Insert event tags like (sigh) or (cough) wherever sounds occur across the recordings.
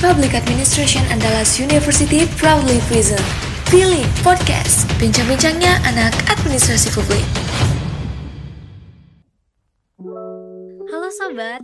Public Administration Andalas University proudly present Pilih Podcast, bincang-bincangnya anak administrasi publik. Halo sobat,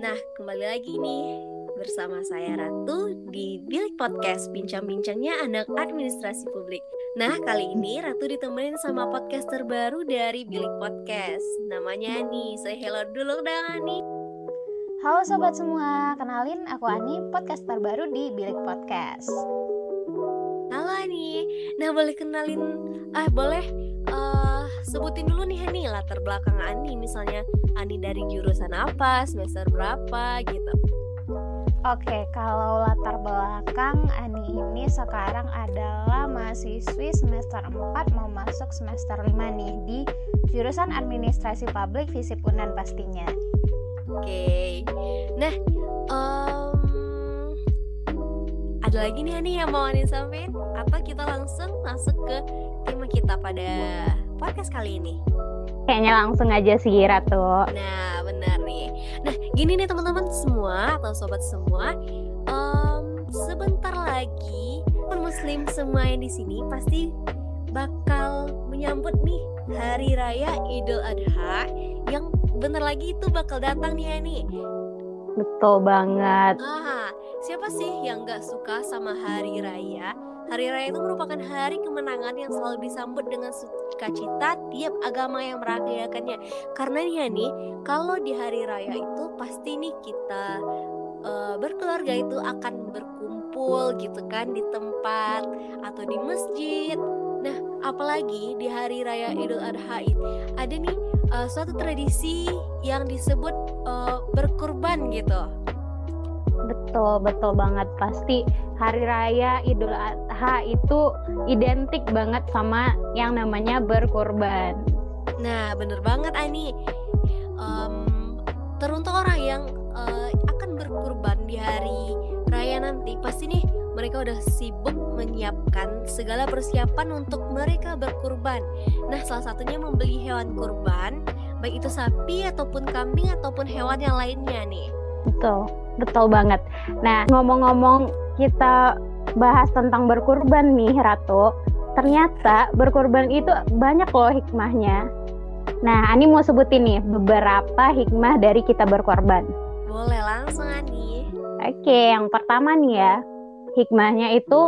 nah kembali lagi nih bersama saya Ratu di Bilik Podcast Bincang-bincangnya anak administrasi publik. Nah kali ini Ratu ditemenin sama podcast terbaru dari Bilik Podcast. Namanya Ani, saya hello dulu dong Ani. Halo sobat semua, kenalin aku Ani, podcast terbaru di Bilik Podcast. Halo Ani, nah boleh kenalin, ah boleh uh, sebutin dulu nih Ani latar belakang Ani, misalnya Ani dari jurusan apa, semester berapa gitu. Oke, kalau latar belakang Ani ini sekarang adalah mahasiswi semester 4 mau masuk semester 5 nih di jurusan Administrasi Publik Visip Unan pastinya. Oke, okay. nah um, ada lagi nih Ani yang mau Ani sampaikan? Apa kita langsung masuk ke tema kita pada podcast kali ini? Kayaknya langsung aja sih Ratu. Nah benar nih. Nah gini nih teman-teman semua atau sobat semua, um, sebentar lagi muslim semua yang di sini pasti bakal menyambut nih hari raya Idul Adha yang bentar lagi itu bakal datang nih Hani. Betul banget. Ah, siapa sih yang gak suka sama hari raya? Hari raya itu merupakan hari kemenangan yang selalu disambut dengan sukacita tiap agama yang merayakannya. Karena nih nih, kalau di hari raya itu pasti nih kita uh, berkeluarga itu akan berkumpul gitu kan di tempat atau di masjid. Nah, apalagi di hari raya Idul Adha itu ada nih uh, suatu tradisi yang disebut uh, berkurban gitu. Betul, betul banget. Pasti hari raya Idul Adha itu identik banget sama yang namanya berkurban. Nah, bener banget Ani. Um, teruntuk orang yang uh, akan berkurban di hari raya nanti, pasti nih mereka udah sibuk menyiapkan segala persiapan untuk mereka berkurban. Nah, salah satunya membeli hewan kurban, baik itu sapi ataupun kambing ataupun hewan yang lainnya nih. Betul, betul banget. Nah, ngomong-ngomong kita bahas tentang berkurban nih, Ratu. Ternyata berkurban itu banyak loh hikmahnya. Nah, Ani mau sebutin nih beberapa hikmah dari kita berkorban. Boleh langsung, Ani. Oke, yang pertama nih ya, Hikmahnya itu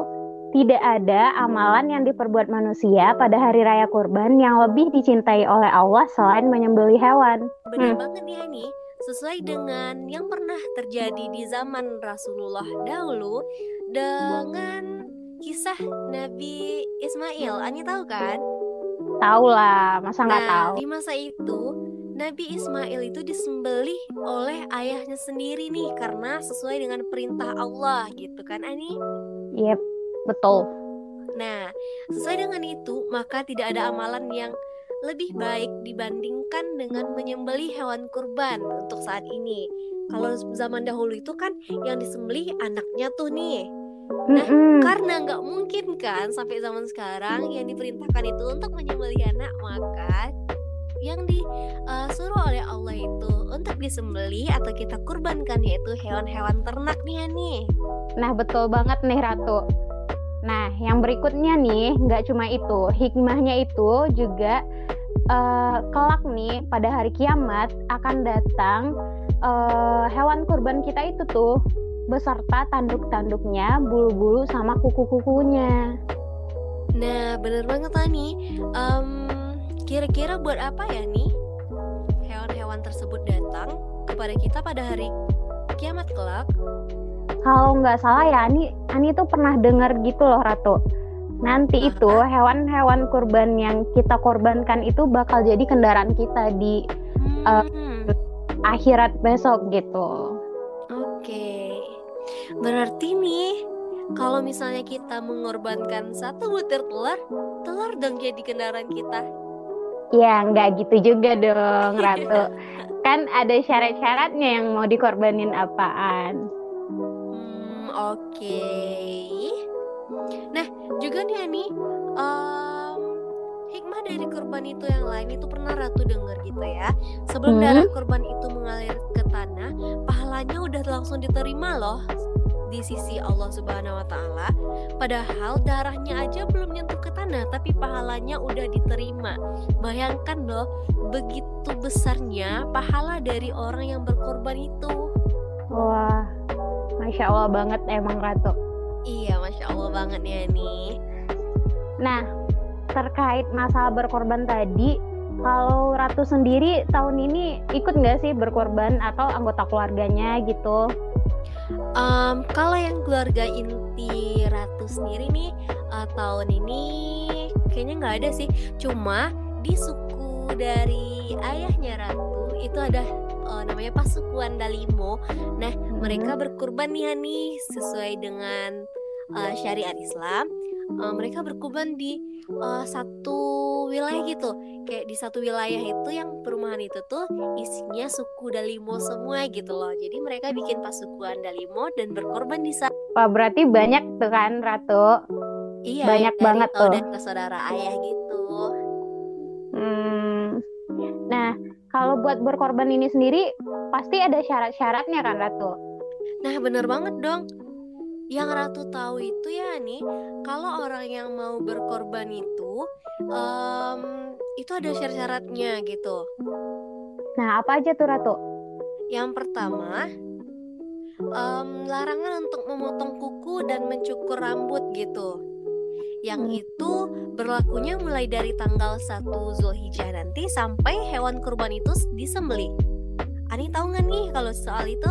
tidak ada amalan yang diperbuat manusia pada hari raya kurban yang lebih dicintai oleh Allah selain menyembelih hewan. Benar hmm. banget nih ini sesuai dengan yang pernah terjadi di zaman Rasulullah dahulu dengan kisah Nabi Ismail. Ani tahu kan? Tahu lah, masa nggak nah, tahu? Di masa itu Nabi Ismail itu disembelih oleh ayahnya sendiri nih karena sesuai dengan perintah Allah gitu kan Ani? Yep, betul. Nah, sesuai dengan itu maka tidak ada amalan yang lebih baik dibandingkan dengan menyembelih hewan kurban untuk saat ini. Kalau zaman dahulu itu kan yang disembelih anaknya tuh nih. Nah, mm -hmm. karena nggak mungkin kan sampai zaman sekarang yang diperintahkan itu untuk menyembelih anak, maka yang disuruh uh, oleh Allah itu untuk disembeli atau kita kurbankan yaitu hewan-hewan ternak nih nih. Nah betul banget nih Ratu. Nah yang berikutnya nih nggak cuma itu hikmahnya itu juga uh, kelak nih pada hari kiamat akan datang uh, hewan kurban kita itu tuh beserta tanduk-tanduknya, bulu-bulu sama kuku-kukunya. Nah bener banget Tani. Um, Kira-kira buat apa ya nih hewan-hewan tersebut datang kepada kita pada hari kiamat kelak? Kalau nggak salah ya, Ani, Ani tuh pernah dengar gitu loh Ratu. Nanti itu hewan-hewan kurban yang kita korbankan itu bakal jadi kendaraan kita di hmm. uh, akhirat besok gitu. Oke, berarti nih kalau misalnya kita mengorbankan satu butir telur, telur dong jadi kendaraan kita. Ya, nggak gitu juga dong, (laughs) Ratu. kan ada syarat-syaratnya yang mau dikorbanin apaan. Hmm, oke. Okay. Nah, juga nih Ani, um, hikmah dari korban itu yang lain itu pernah Ratu dengar gitu ya. Sebelum hmm? darah korban itu mengalir ke tanah, pahalanya udah langsung diterima loh di sisi Allah Subhanahu wa taala. Padahal darahnya aja belum nyentuh ke tanah tapi pahalanya udah diterima. Bayangkan loh, begitu besarnya pahala dari orang yang berkorban itu. Wah, masya Allah banget emang Ratu. Iya, masya Allah banget ya nih. Nah, terkait masalah berkorban tadi, kalau Ratu sendiri tahun ini ikut nggak sih berkorban atau anggota keluarganya gitu? Um, kalau yang keluarga inti Ratu sendiri nih uh, tahun ini kayaknya nggak ada sih. Cuma di suku dari ayahnya Ratu itu ada uh, namanya pasukan Dalimo. Nah hmm. mereka berkurban nih nih sesuai dengan uh, syariat Islam. Uh, mereka berkurban di uh, satu wilayah gitu. Kayak di satu wilayah itu yang perumahan itu tuh isinya suku Dalimo semua gitu loh. Jadi mereka bikin pasukan Dalimo dan berkorban di sana. Wah berarti banyak tuh kan Ratu? Iya banyak banget tuh. dan ke saudara ayah gitu. Hmm. nah kalau buat berkorban ini sendiri pasti ada syarat-syaratnya kan Ratu? Nah bener banget dong yang Ratu tahu itu ya nih kalau orang yang mau berkorban itu um, itu ada syarat-syaratnya gitu. Nah apa aja tuh Ratu? Yang pertama um, larangan untuk memotong kuku dan mencukur rambut gitu. Yang hmm. itu berlakunya mulai dari tanggal 1 Zulhijjah nanti sampai hewan kurban itu disembelih. Ani tahu nggak nih kalau soal itu?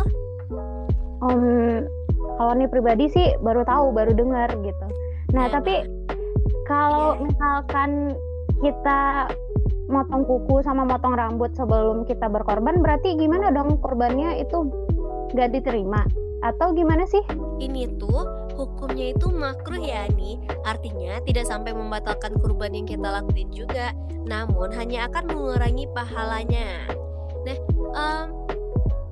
Um, kalau nih pribadi sih baru tahu baru dengar gitu nah yeah. tapi kalau yeah. misalkan kita motong kuku sama motong rambut sebelum kita berkorban berarti gimana dong korbannya itu gak diterima atau gimana sih? Ini tuh hukumnya itu makruh ya nih Artinya tidak sampai membatalkan kurban yang kita lakuin juga Namun hanya akan mengurangi pahalanya Nah um,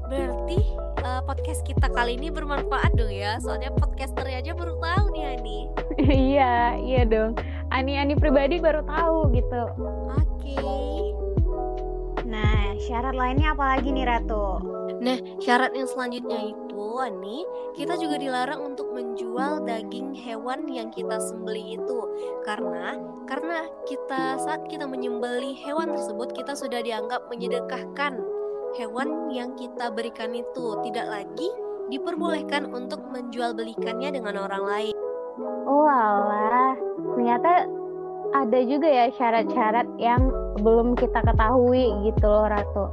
berarti uh, podcast kita kali ini bermanfaat dong ya. Soalnya podcaster aja baru tahu nih Ani. (laughs) Iya iya dong. Ani Ani pribadi baru tahu gitu. Oke. Okay. nah syarat lainnya apa lagi nih Ratu? Nah syarat yang selanjutnya itu Ani kita juga dilarang untuk menjual daging hewan yang kita sembeli itu. Karena karena kita saat kita menyembeli hewan tersebut kita sudah dianggap menyedekahkan hewan yang kita berikan itu tidak lagi diperbolehkan untuk menjual belikannya dengan orang lain. Oh alah, ternyata ada juga ya syarat-syarat yang belum kita ketahui gitu loh Ratu.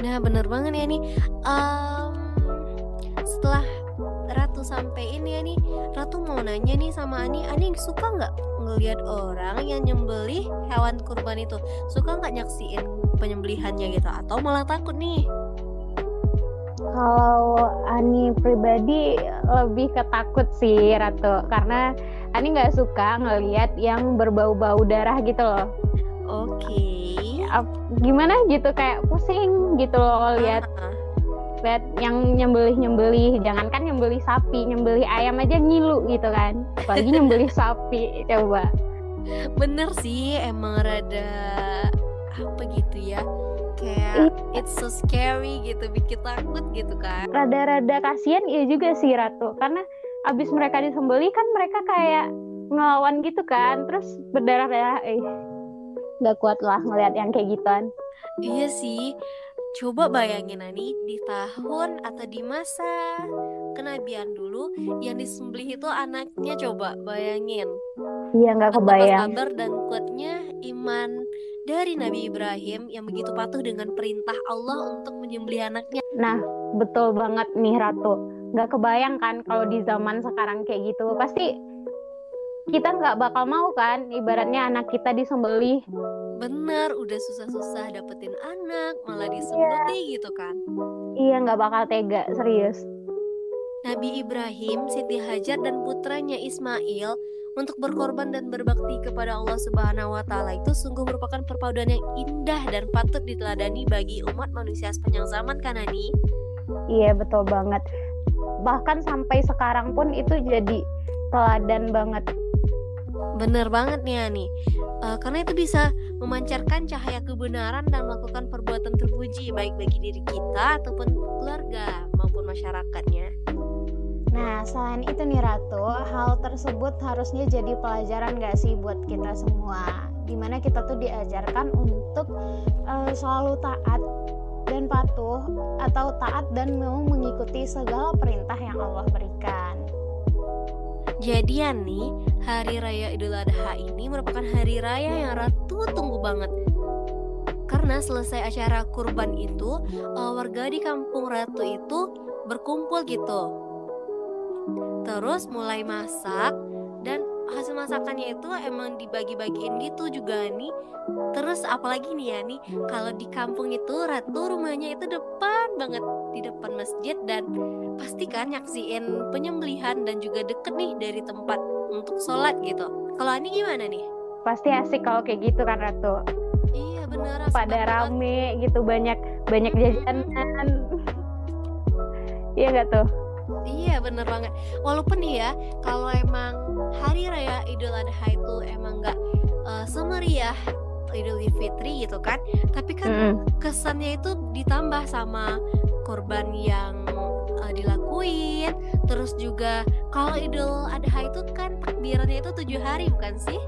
Nah bener banget ya nih. Um, setelah Ratu sampai ini ya nih, Ratu mau nanya nih sama Ani, Ani suka nggak ngelihat orang yang nyembelih hewan kurban itu? Suka nggak nyaksiin penyembelihannya gitu atau malah takut nih kalau Ani pribadi lebih ketakut sih Ratu karena Ani nggak suka ngelihat yang berbau-bau darah gitu loh. Oke. Okay. Gimana gitu kayak pusing gitu loh lihat uh-huh. lihat yang nyembelih nyembelih jangankan nyembelih sapi nyembelih ayam aja ngilu gitu kan apalagi nyembelih (laughs) sapi coba bener sih emang rada apa gitu ya. Kayak it's so scary gitu bikin takut gitu kan. Rada-rada kasihan iya juga sih Ratu. Karena abis mereka disembeli kan mereka kayak ngelawan gitu kan. Terus berdarah-darah eh nggak kuat lah ngeliat yang kayak gituan. Iya sih. Coba bayangin Ani di tahun atau di masa kenabian dulu yang disembelih itu anaknya coba bayangin. Iya nggak kebayang. Sabar dan kuatnya iman dari Nabi Ibrahim yang begitu patuh dengan perintah Allah untuk menyembelih anaknya. Nah, betul banget nih Ratu. Nggak kebayang kan kalau di zaman sekarang kayak gitu. Pasti kita nggak bakal mau kan ibaratnya anak kita disembelih. Bener, udah susah-susah dapetin anak, malah disembelih iya. gitu kan. Iya, nggak bakal tega, serius. Nabi Ibrahim, Siti Hajar, dan putranya Ismail untuk berkorban dan berbakti kepada Allah Subhanahu wa taala itu sungguh merupakan perpaduan yang indah dan patut diteladani bagi umat manusia sepanjang zaman kan? Iya, betul banget. Bahkan sampai sekarang pun itu jadi teladan banget. Bener banget nih Ani. Uh, karena itu bisa memancarkan cahaya kebenaran dan melakukan perbuatan terpuji baik bagi diri kita ataupun keluarga maupun masyarakatnya. Selain itu nih Ratu, hal tersebut harusnya jadi pelajaran gak sih buat kita semua? Di mana kita tuh diajarkan untuk uh, selalu taat dan patuh atau taat dan mau mengikuti segala perintah yang Allah berikan. Jadian nih, Hari Raya Idul Adha ini merupakan hari raya yang Ratu tunggu banget. Karena selesai acara kurban itu, uh, warga di kampung Ratu itu berkumpul gitu. Terus mulai masak dan hasil masakannya itu emang dibagi-bagiin gitu juga nih. Terus apalagi nih ya nih kalau di kampung itu ratu rumahnya itu depan banget di depan masjid dan pastikan nyaksiin penyembelihan dan juga deket nih dari tempat untuk sholat gitu. Kalau ini gimana nih? Pasti asik kalau kayak gitu kan ratu? Iya bener pada rame gitu banyak banyak jajanan. Iya. Gak tuh Iya bener banget Walaupun nih ya Kalau emang Hari Raya Idul Adha itu Emang gak uh, semeriah Idul Fitri gitu kan Tapi kan mm. kesannya itu ditambah sama Korban yang uh, dilakuin Terus juga Kalau Idul Adha itu kan Takbirannya itu tujuh hari bukan sih?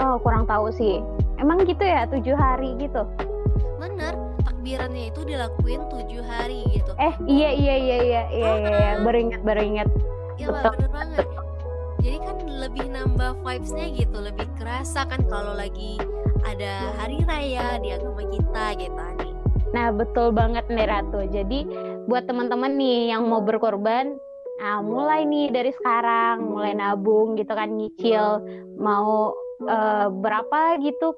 Oh kurang tahu sih Emang gitu ya tujuh hari gitu? Bener takbirannya itu dilakuin tujuh hari gitu. Eh iya iya iya iya iya iya, iya. beringat beringat. Iya bener banget. Jadi kan lebih nambah vibesnya gitu lebih kerasa kan kalau lagi ada hari raya di agama kita gitu nih nah betul banget nih Ratu. Jadi buat teman-teman nih yang mau berkorban Nah, mulai nih dari sekarang, mulai nabung gitu kan, nyicil, mau uh, berapa gitu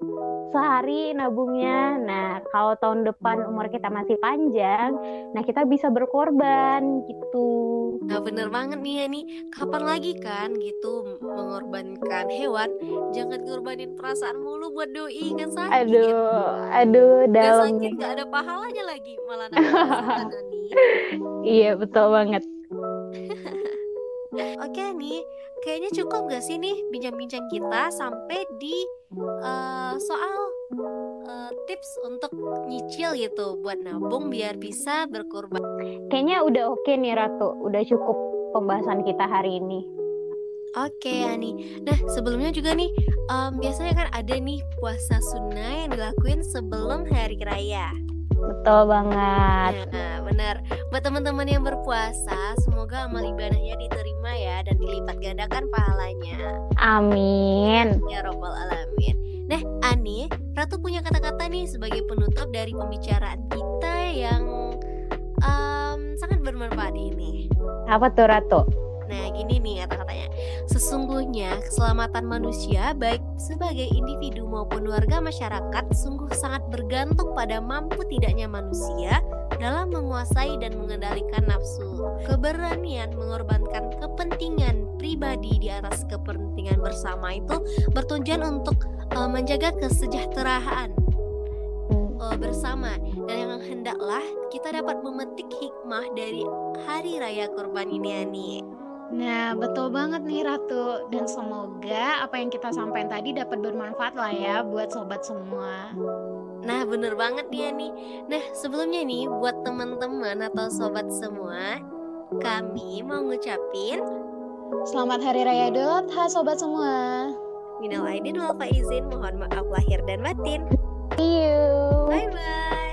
sehari nabungnya. Nah, kalau tahun depan umur kita masih panjang, nah kita bisa berkorban gitu. Nah, bener banget nih ya nih. Kapan lagi kan gitu mengorbankan hewan? Jangan ngorbanin perasaan mulu buat doi kan sakit. Aduh, aduh dalam. sakit gak ada pahalanya lagi malah (laughs) nambah Iya, betul banget. (laughs) Oke nih, kayaknya cukup gak sih nih bincang-bincang kita sampai di uh, soal uh, tips untuk nyicil gitu buat nabung biar bisa berkorban. Kayaknya udah oke nih Ratu, udah cukup pembahasan kita hari ini. Oke okay, Ani. Nah sebelumnya juga nih um, biasanya kan ada nih puasa sunnah yang dilakuin sebelum hari raya. Betul banget. Nah, benar. Buat teman-teman yang berpuasa, semoga amal ibadahnya diterima ya dan dilipat gandakan pahalanya. Amin. Ya robbal alamin. Nah, Ani, Ratu punya kata-kata nih sebagai penutup dari pembicaraan kita yang um, sangat bermanfaat ini. Apa tuh Ratu? Nah, gini nih kata-katanya. Sesungguhnya keselamatan manusia baik sebagai individu maupun warga masyarakat sungguh sangat bergantung pada mampu tidaknya manusia dalam menguasai dan mengendalikan nafsu. Keberanian mengorbankan kepentingan pribadi di atas kepentingan bersama itu bertujuan untuk uh, menjaga kesejahteraan uh, bersama dan yang hendaklah kita dapat memetik hikmah dari hari raya kurban ini Ani. Nah, betul banget nih Ratu. Dan semoga apa yang kita sampaikan tadi dapat bermanfaat lah ya buat sobat semua. Nah, bener banget dia nih. Nah, sebelumnya nih buat teman-teman atau sobat semua, kami mau ngucapin Selamat Hari Raya Idul Adha sobat semua. Minal aidin wal faizin, mohon maaf lahir dan batin. See you. Bye bye.